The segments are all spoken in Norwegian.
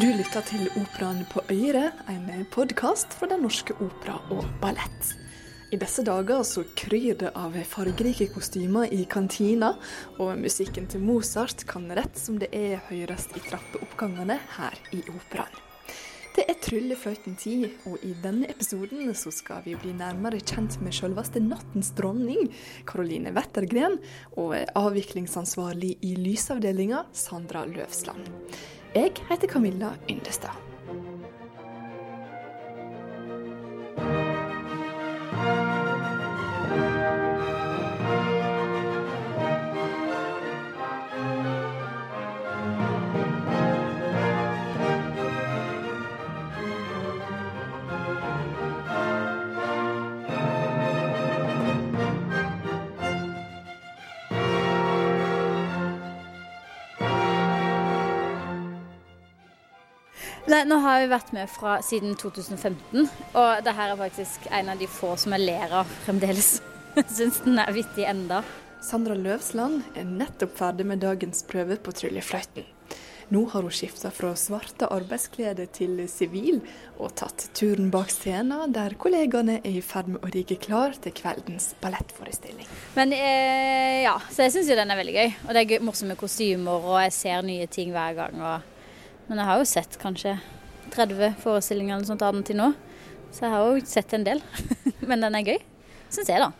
Du lytter til Operaen på Øyre, en podkast fra Den norske opera og ballett. I disse dager så kryr det av fargerike kostymer i kantina, og musikken til Mozart kan rett som det er høres i trappeoppgangene her i operaen. Det er tryllefløyten-tid, og i denne episoden så skal vi bli nærmere kjent med selveste nattens dronning, Caroline Wettergren, og avviklingsansvarlig i lysavdelinga, Sandra Løvsland. Jeg heter Camilla Yndestad. Nei, nå har vi vært med fra siden 2015, og det her er faktisk en av de få som jeg ler av fremdeles. Syns den er vittig enda. Sandra Løvsland er nettopp ferdig med dagens prøve på tryllefløyten. Nå har hun skifta fra svarte arbeidsklede til sivil, og tatt turen bak scenen, der kollegaene er i ferd med å rigge klar til kveldens ballettforestilling. Men eh, ja, så jeg syns jo den er veldig gøy. Og det er gøy, morsomme kostymer, og jeg ser nye ting hver gang. Og... Men jeg har jo sett kanskje 30 forestillinger eller sånt av den til nå, så jeg har jo sett en del. Men den er gøy, syns jeg, da.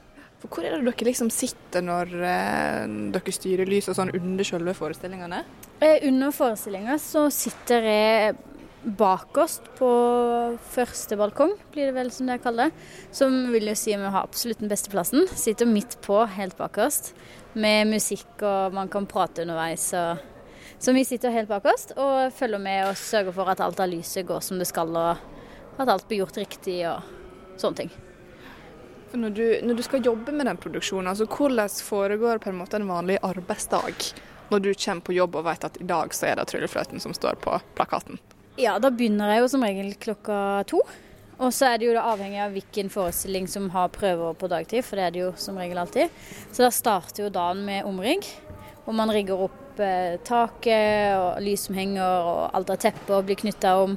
For Hvor er det dere liksom sitter når eh, dere styrer lys og sånn under selve forestillingene? Eh, under forestillinga så sitter jeg bakerst på første balkong, blir det vel som det jeg kaller det. Som vil jo si vi har absolutt den beste plassen. Sitter midt på, helt bakerst, med musikk og man kan prate underveis. og så vi sitter helt bakerst og følger med og sørger for at alt av lyset går som det skal, og at alt blir gjort riktig og sånne ting. Når du, når du skal jobbe med den produksjonen, altså hvordan foregår på en måte en vanlig arbeidsdag? Når du kommer på jobb og vet at i dag så er det Tryllefløyten som står på plakaten? Ja, da begynner jeg jo som regel klokka to. Og så er det jo da avhengig av hvilken forestilling som har prøver på dagtid, for det er det jo som regel alltid. Så da starter jo dagen med omrigg, og man rigger opp taket og lys som henger og alt av teppet blir knytta om.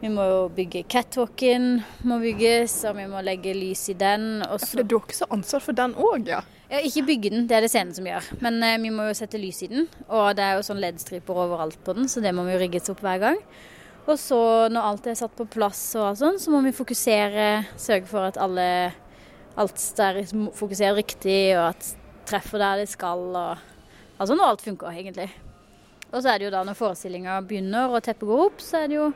Vi må jo bygge catwalken, må bygges, og vi må legge lys i den. Ja, for det er dere som har ansvar for den òg, ja? Ja, Ikke bygge den, det er det scenen som gjør. Men eh, vi må jo sette lys i den. Og det er jo sånn LED-striper overalt på den, så det må vi jo rigges opp hver gang. Og så når alt er satt på plass og sånn, så må vi fokusere, sørge for at alle alt der fokuserer riktig, og at treffer der de skal. og Altså når alt funker, egentlig. Og så er det jo da når forestillinga begynner og teppet går opp, så er det jo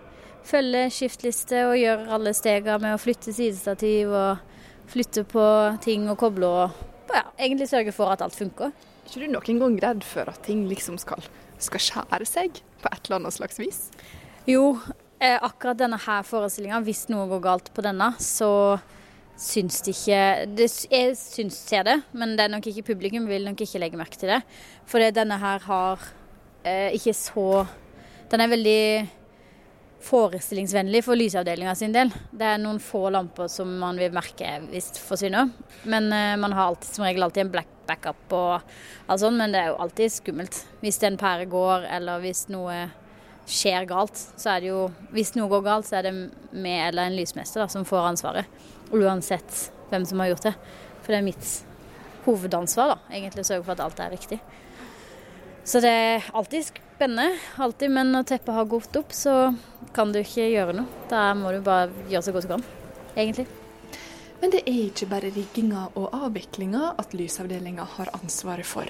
følge skiftliste og gjøre alle stega med å flytte sidestativ og flytte på ting og koble og ja, egentlig sørge for at alt funker. Er ikke du noen gang redd for at ting liksom skal, skal skjære seg på et eller annet slags vis? Jo, eh, akkurat denne her forestillinga, hvis noe går galt på denne, så syns de ikke det, Jeg syns ser det, men det er nok ikke publikum vil nok ikke legge merke til det. For denne her har eh, ikke så Den er veldig forestillingsvennlig for lysavdelinga sin del. Det er noen få lamper som man vil merke hvis det forsvinner. Men eh, man har alltid, som regel alltid en black backup og alt sånt, men det er jo alltid skummelt. Hvis en pære går, eller hvis noe skjer galt, så er det jo Hvis noe går galt, så er det meg eller en lysmester da, som får ansvaret. Uansett hvem som har gjort det. For det er mitt hovedansvar, da, egentlig, å sørge for at alt er riktig. Så det er alltid spennende, alltid, men når teppet har gått opp, så kan du ikke gjøre noe. Da må du bare gjøre så godt du kan, egentlig. Men det er ikke bare rigginga og avviklinga at lysavdelinga har ansvaret for.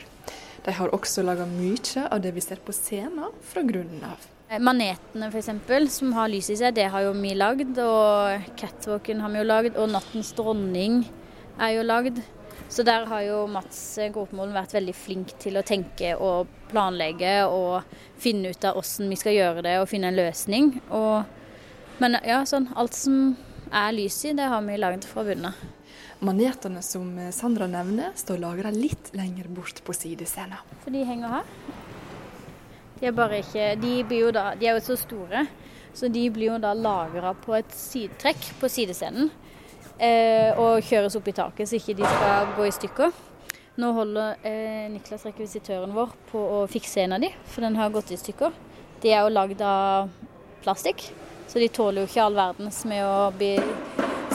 De har også laga mye av det vi ser på scenen fra grunnen av. Eh, manetene f.eks., som har lys i seg, det har jo vi lagd. Og catwalken har vi jo lagd. Og Nattens dronning er jo lagd. Så der har jo Mats Gråtmolen vært veldig flink til å tenke og planlegge og finne ut av hvordan vi skal gjøre det og finne en løsning. Og, men ja, sånn alt som er lys i, det har vi lagd fra bunnen av. Manetene som Sandra nevner, står lagra litt lenger bort på sidescenen. For de henger her. De er bare ikke De, blir jo da, de er jo så store, så de blir jo da lagra på et sidetrekk på sidescenen. Eh, og kjøres opp i taket, så ikke de skal gå i stykker. Nå holder eh, Niklas, rekvisitøren vår, på å fikse en av de, for den har gått i stykker. De er jo lagd av plastikk. Så de tåler jo ikke all verdens med å bli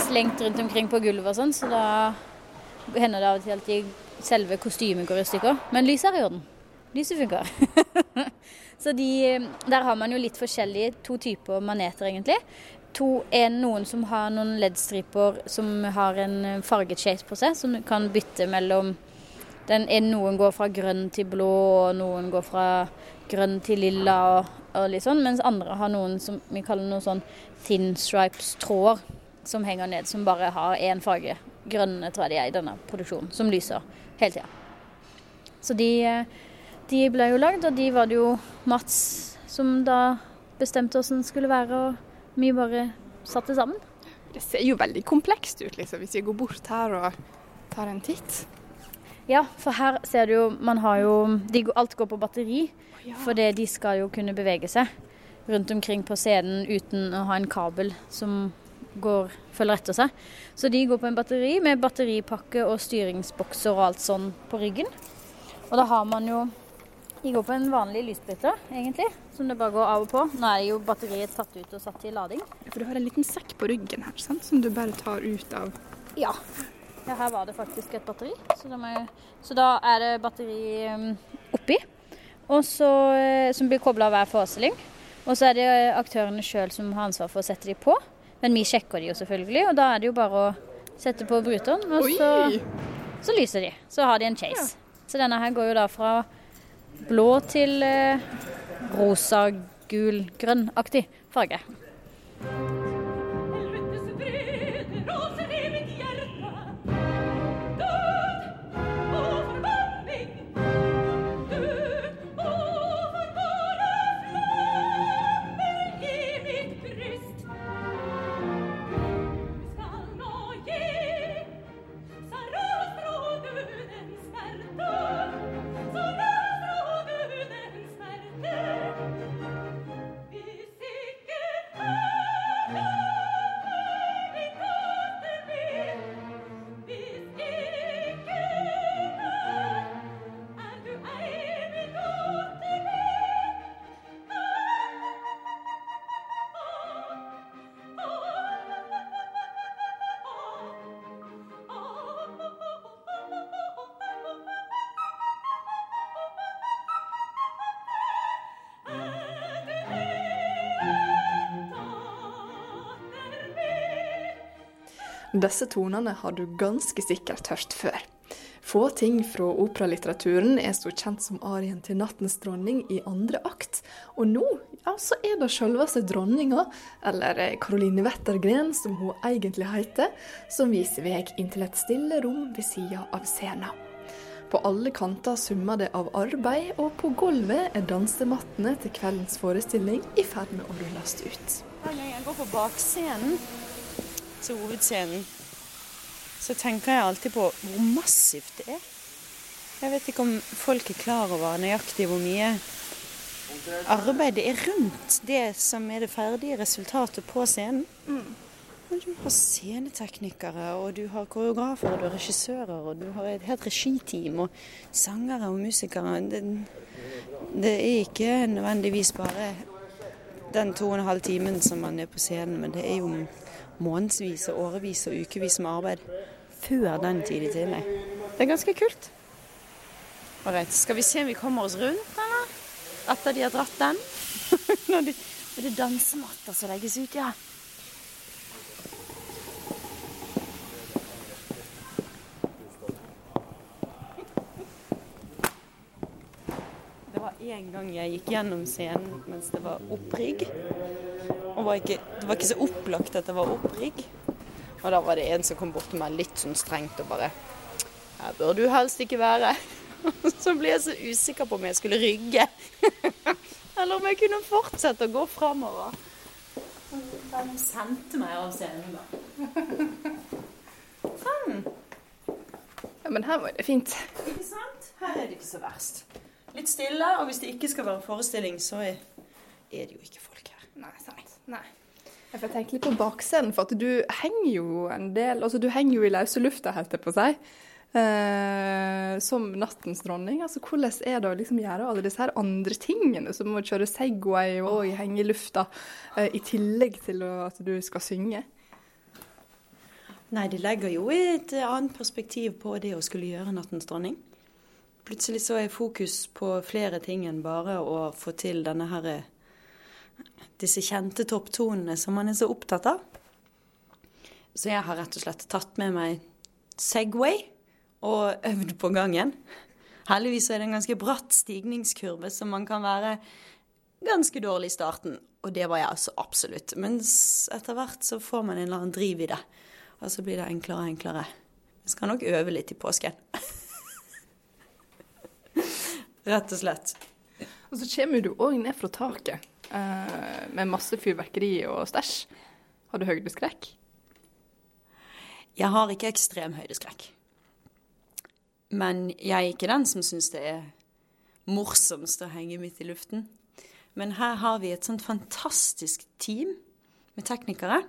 slengt rundt omkring på gulvet og sånn. Så da hender det av og til at de selve kostymet går i stykker. Men lyset er i orden. Lyset funker. så de, der har man jo litt forskjellige to typer maneter, egentlig. To, en, noen som har noen LED-striper som har en farget shape på seg, som kan bytte mellom den en, Noen går fra grønn til blå, og noen går fra grønn til lilla og, og litt sånn. Mens andre har noen som vi kaller noen sånn thin stripes-tråder som henger ned, som bare har én farge. Grønne tror jeg de er i denne produksjonen, som lyser hele tida. Så de, de, ble jo lagd, og de var det jo Mats som da bestemte åssen det skulle være, og vi bare satte sammen. Det ser jo veldig komplekst ut, liksom, hvis vi går bort her og tar en titt. Ja, for her ser du jo Man har jo de, Alt går på batteri, ja. fordi de skal jo kunne bevege seg rundt omkring på scenen uten å ha en kabel som går, følger etter seg. Så de går på en batteri med batteripakke og styringsbokser og alt sånn på ryggen. Og da har man jo De går på en vanlig lysbryter, egentlig, som det bare går av og på. Nå er jo batteriet tatt ut og satt til lading. Ja, For du har en liten sekk på ryggen her, sant? som du bare tar ut av Ja. Ja, her var det faktisk et batteri, så da, jeg, så da er det batteri um, oppi. Og så, eh, som blir kobla hver forestilling. Og så er det aktørene sjøl som har ansvar for å sette de på. Men vi sjekker de jo selvfølgelig, og da er det jo bare å sette på bruteren. og så, så, lyser de. Så har de en chase. Ja. Så denne her går jo da fra blå til eh, rosa, gul, grønn-aktig farge. Disse tonene har du ganske sikkert hørt før. Få ting fra operalitteraturen er så kjent som arien til 'Nattens dronning' i andre akt. Og nå ja, så er det selveste dronninga, eller Caroline Wettergren som hun egentlig heter, som viser vei inn til et stille rom ved sida av scenen. På alle kanter summer det av arbeid, og på gulvet er dansemattene til kveldens forestilling i ferd med å rulles ut. Jeg går på bakscenen til hovedscenen, så tenker jeg alltid på hvor massivt det er. Jeg vet ikke om folk er klar over nøyaktig hvor mye arbeid det er rundt det som er det ferdige resultatet på scenen. Mm. Du har sceneteknikere, og du har koreografer, og du har regissører, og du har et helt regiteam, og sangere og musikere. Det, det er ikke nødvendigvis bare den to og en halv timen som man er på scenen, men det er jo månedsvis og årevis og ukevis med arbeid før den tid i tillegg. Det er ganske kult. Ålreit, skal vi se om vi kommer oss rundt, eller? Etter de har dratt den? Når det er dansematter som legges ut, ja. Det var en gang jeg gikk gjennom scenen mens det var opprigg. Og var ikke, det var ikke så opplagt at det var opprigg. Og da var det en som kom bort til meg litt sånn strengt og bare Her bør du helst ikke være. Så ble jeg så usikker på om jeg skulle rygge. Eller om jeg kunne fortsette å gå framover. Han sendte meg av scenen, da. Sånn. Ja, men her var det fint. Ikke sant? Her er det ikke så verst. Litt stille, og hvis det ikke skal være forestilling, så er det jo ikke folk her. Nei, sant. Nei. Jeg får tenke litt på bakscenen, for at du henger jo en del altså Du henger jo i løse lufta, holdt jeg på å si. Eh, som nattens dronning. Altså, hvordan er det å liksom gjøre alle disse her andre tingene, som å kjøre Segway og henge i lufta, eh, i tillegg til at du skal synge? Nei, det legger jo et annet perspektiv på det å skulle gjøre Nattens dronning. Plutselig så er fokus på flere ting enn bare å få til denne her disse kjente topptonene som man er så opptatt av. Så jeg har rett og slett tatt med meg Segway og øvd på gangen. Heldigvis er det en ganske bratt stigningskurve, så man kan være ganske dårlig i starten. Og det var jeg altså absolutt. Mens etter hvert så får man en eller annen driv i det. Og så blir det enklere og enklere. Jeg skal nok øve litt i påsken. Rett og slett. Og så kommer du òg ned fra taket eh, med masse fyrverkeri og stæsj. Har du høydeskrekk? Jeg har ikke ekstrem høydeskrekk. Men jeg er ikke den som syns det er morsomst å henge midt i luften. Men her har vi et sånt fantastisk team med teknikere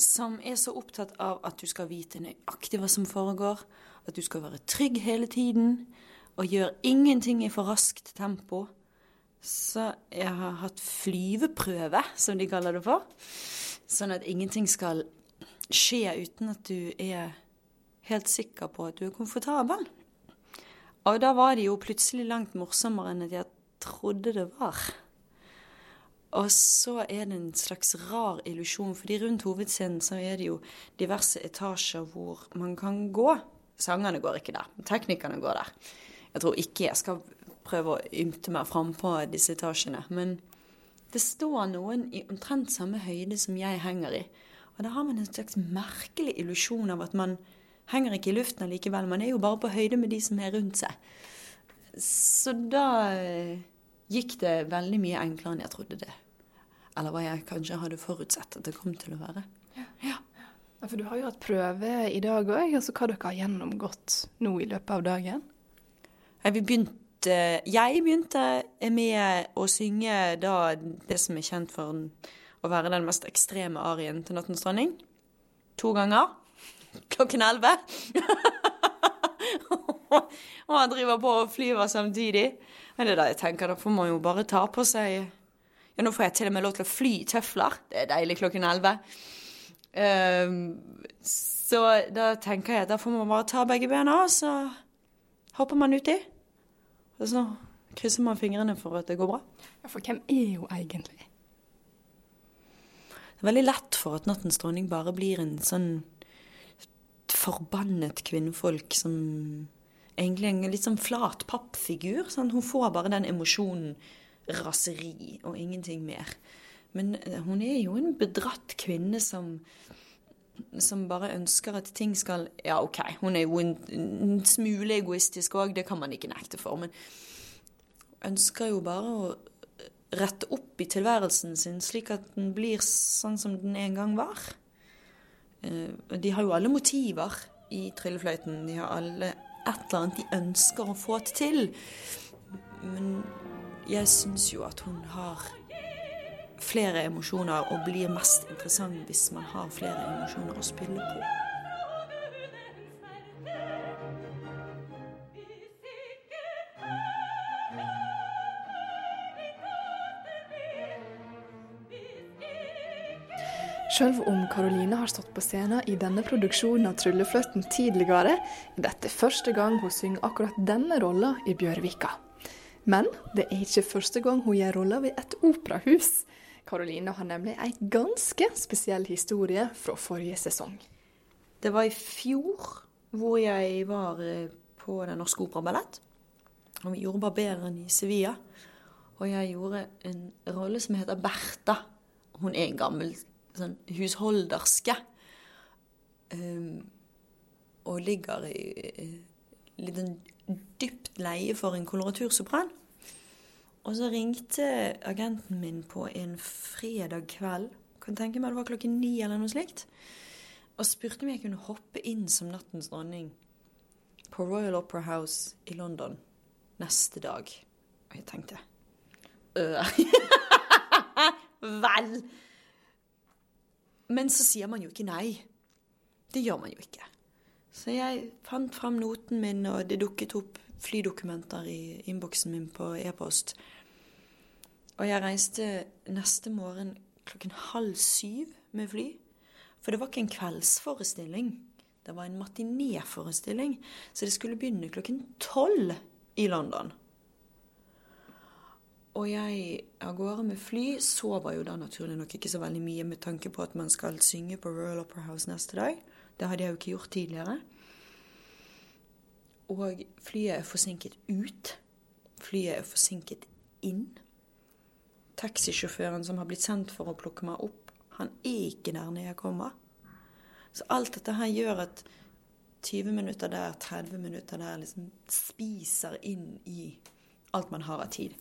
som er så opptatt av at du skal vite nøyaktig hva som foregår, at du skal være trygg hele tiden, og gjør ingenting i for raskt tempo. Så jeg har hatt flyveprøve, som de kaller det for. Sånn at ingenting skal skje uten at du er helt sikker på at du er komfortabel. Og da var det jo plutselig langt morsommere enn jeg trodde det var. Og så er det en slags rar illusjon, fordi rundt hovedscenen så er det jo diverse etasjer hvor man kan gå. Sangerne går ikke der, teknikerne går der. Jeg tror ikke jeg skal prøve å ymte meg frampå disse etasjene. Men det står noen i omtrent samme høyde som jeg henger i. Og da har man en slags merkelig illusjon av at man henger ikke i luften allikevel. Man er jo bare på høyde med de som er rundt seg. Så da eh, gikk det veldig mye enklere enn jeg trodde det. Eller hva jeg kanskje hadde forutsett at det kom til å være. Ja. ja. For du har jo hatt prøve i dag òg. Altså hva dere har gjennomgått nå i løpet av dagen? Vi begynte, jeg begynte med å synge da det som er kjent for å være den mest ekstreme arien til 'Nattens dronning'. To ganger klokken elleve. og han driver på og flyver samtidig. Men det er da jeg tenker, da får man jo bare ta på seg Ja, nå får jeg til og med lov til å fly i tøfler. Det er deilig klokken elleve. Um, så da tenker jeg at da får man bare ta begge bena, og så hopper man uti. Og så krysser man fingrene for at det går bra. Ja, For hvem er hun egentlig? Det er veldig lett for at Nattens dronning bare blir en sånn forbannet kvinnfolk som egentlig en litt sånn flat pappfigur. Sånn. Hun får bare den emosjonen raseri og ingenting mer. Men eh, hun er jo en bedratt kvinne som, som bare ønsker at ting skal Ja, OK, hun er jo en, en smule egoistisk òg, det kan man ikke nekte for. Men ønsker jo bare å rette opp i tilværelsen sin, slik at den blir sånn som den en gang var. Eh, de har jo alle motiver i tryllefløyten. De har alle et eller annet de ønsker å få til. Men jeg syns jo at hun har flere emosjoner og blir mest interessant hvis man har flere emosjoner å spille på. Selv om Karoline har stått på scenen i denne produksjonen av Tryllefløten tidligere, er dette første gang hun synger akkurat denne rolla i Bjørvika. Men det er ikke første gang hun gjør rolla ved et operahus. Karoline har nemlig ei ganske spesiell historie fra forrige sesong. Det var i fjor hvor jeg var eh, på Den norske operaballett. Og vi gjorde 'Barberen i Sevilla. Og jeg gjorde en rolle som heter Bertha. Hun er en gammel sånn husholderske. Um, og ligger i i litt sånn dypt leie for en koloratursopran. Og så ringte agenten min på en fredag kveld, kan tenke meg det var klokken ni eller noe slikt, og spurte om jeg kunne hoppe inn som nattens dronning på Royal Opera House i London neste dag. Og jeg tenkte øh. Vel! Men så sier man jo ikke nei. Det gjør man jo ikke. Så jeg fant fram noten min, og det dukket opp flydokumenter i innboksen min på e-post. Og jeg reiste neste morgen klokken halv syv med fly. For det var ikke en kveldsforestilling. Det var en matinéforestilling. Så det skulle begynne klokken tolv i London. Og jeg av gårde med fly sover jo da naturlig nok ikke så veldig mye med tanke på at man skal synge på Royal Opera House neste dag. Det hadde jeg jo ikke gjort tidligere. Og flyet er forsinket ut. Flyet er forsinket inn. Taxisjåføren som har blitt sendt for å plukke meg opp, han er ikke der når jeg kommer. Så alt dette her gjør at 20 minutter der, 30 minutter der, liksom spiser inn i alt man har av tid.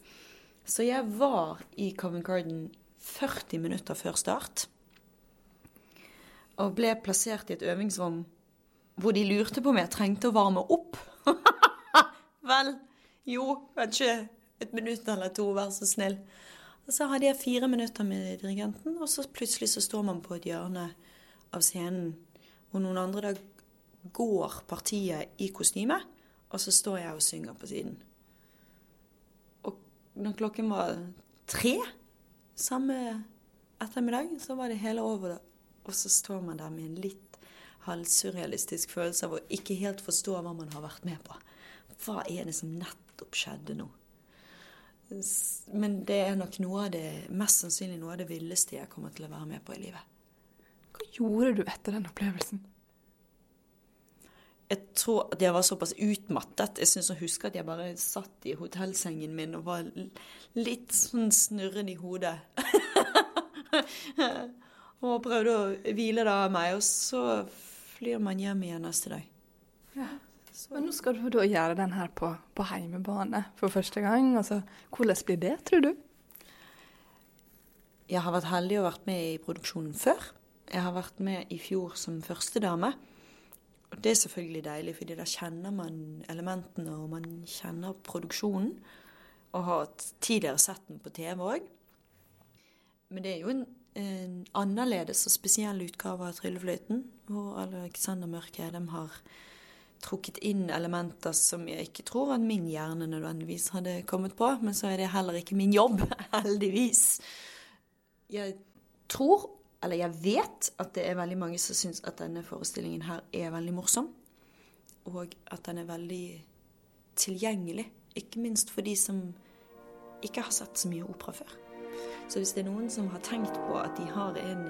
Så jeg var i Covent Garden 40 minutter før start. Og ble plassert i et øvingsrom hvor de lurte på om jeg trengte å varme opp. Vel, jo, kanskje et minutt eller to, vær så snill. Og så hadde jeg fire minutter med dirigenten, og så plutselig så står man på et hjørne av scenen, og noen andre da går partiet i kostyme, og så står jeg og synger på siden. Og når klokken var tre samme ettermiddag, så var det hele over. Og så står man der med en litt halvsurrealistisk følelse av å ikke helt forstå hva man har vært med på. Hva er det som nettopp skjedde nå? Men det er nok noe av det, mest sannsynlig noe av det villeste jeg kommer til å være med på i livet. Hva gjorde du etter den opplevelsen? Jeg tror at jeg var såpass utmattet. Jeg syns å huske at jeg bare satt i hotellsengen min og var litt sånn snurrende i hodet. og prøvde å hvile det av meg. Og så flyr man hjem igjen neste dag. Ja. Men nå skal du da gjøre den her på, på heimebane for første gang. Altså, hvordan blir det, tror du? Jeg har vært heldig og vært med i produksjonen før. Jeg har vært med i fjor som førstedame. Og det er selvfølgelig deilig, fordi da kjenner man elementene, og man kjenner produksjonen. Og har tidligere sett den på TV òg. Men det er jo en, en, annerledes og spesiell utgave av Tryllefløyten, hvor Alexander Mørke Edem har trukket inn elementer som jeg ikke tror at min hjerne nødvendigvis hadde kommet på. Men så er det heller ikke min jobb, heldigvis. Jeg tror, eller jeg vet, at det er veldig mange som syns at denne forestillingen her er veldig morsom. Og at den er veldig tilgjengelig. Ikke minst for de som ikke har sett så mye opera før. Så hvis det er noen som har tenkt på at de har en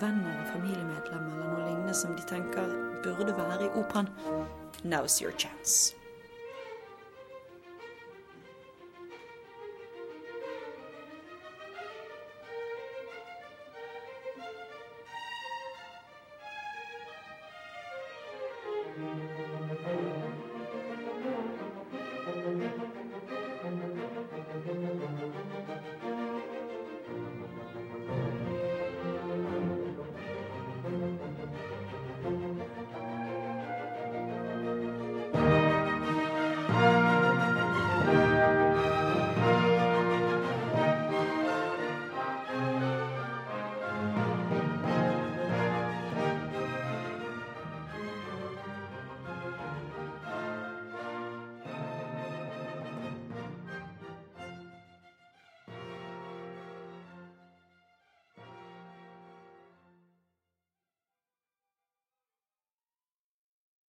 venn eller familiemedlem eller noe lignende som de tenker burde være i operaen, now's your chance.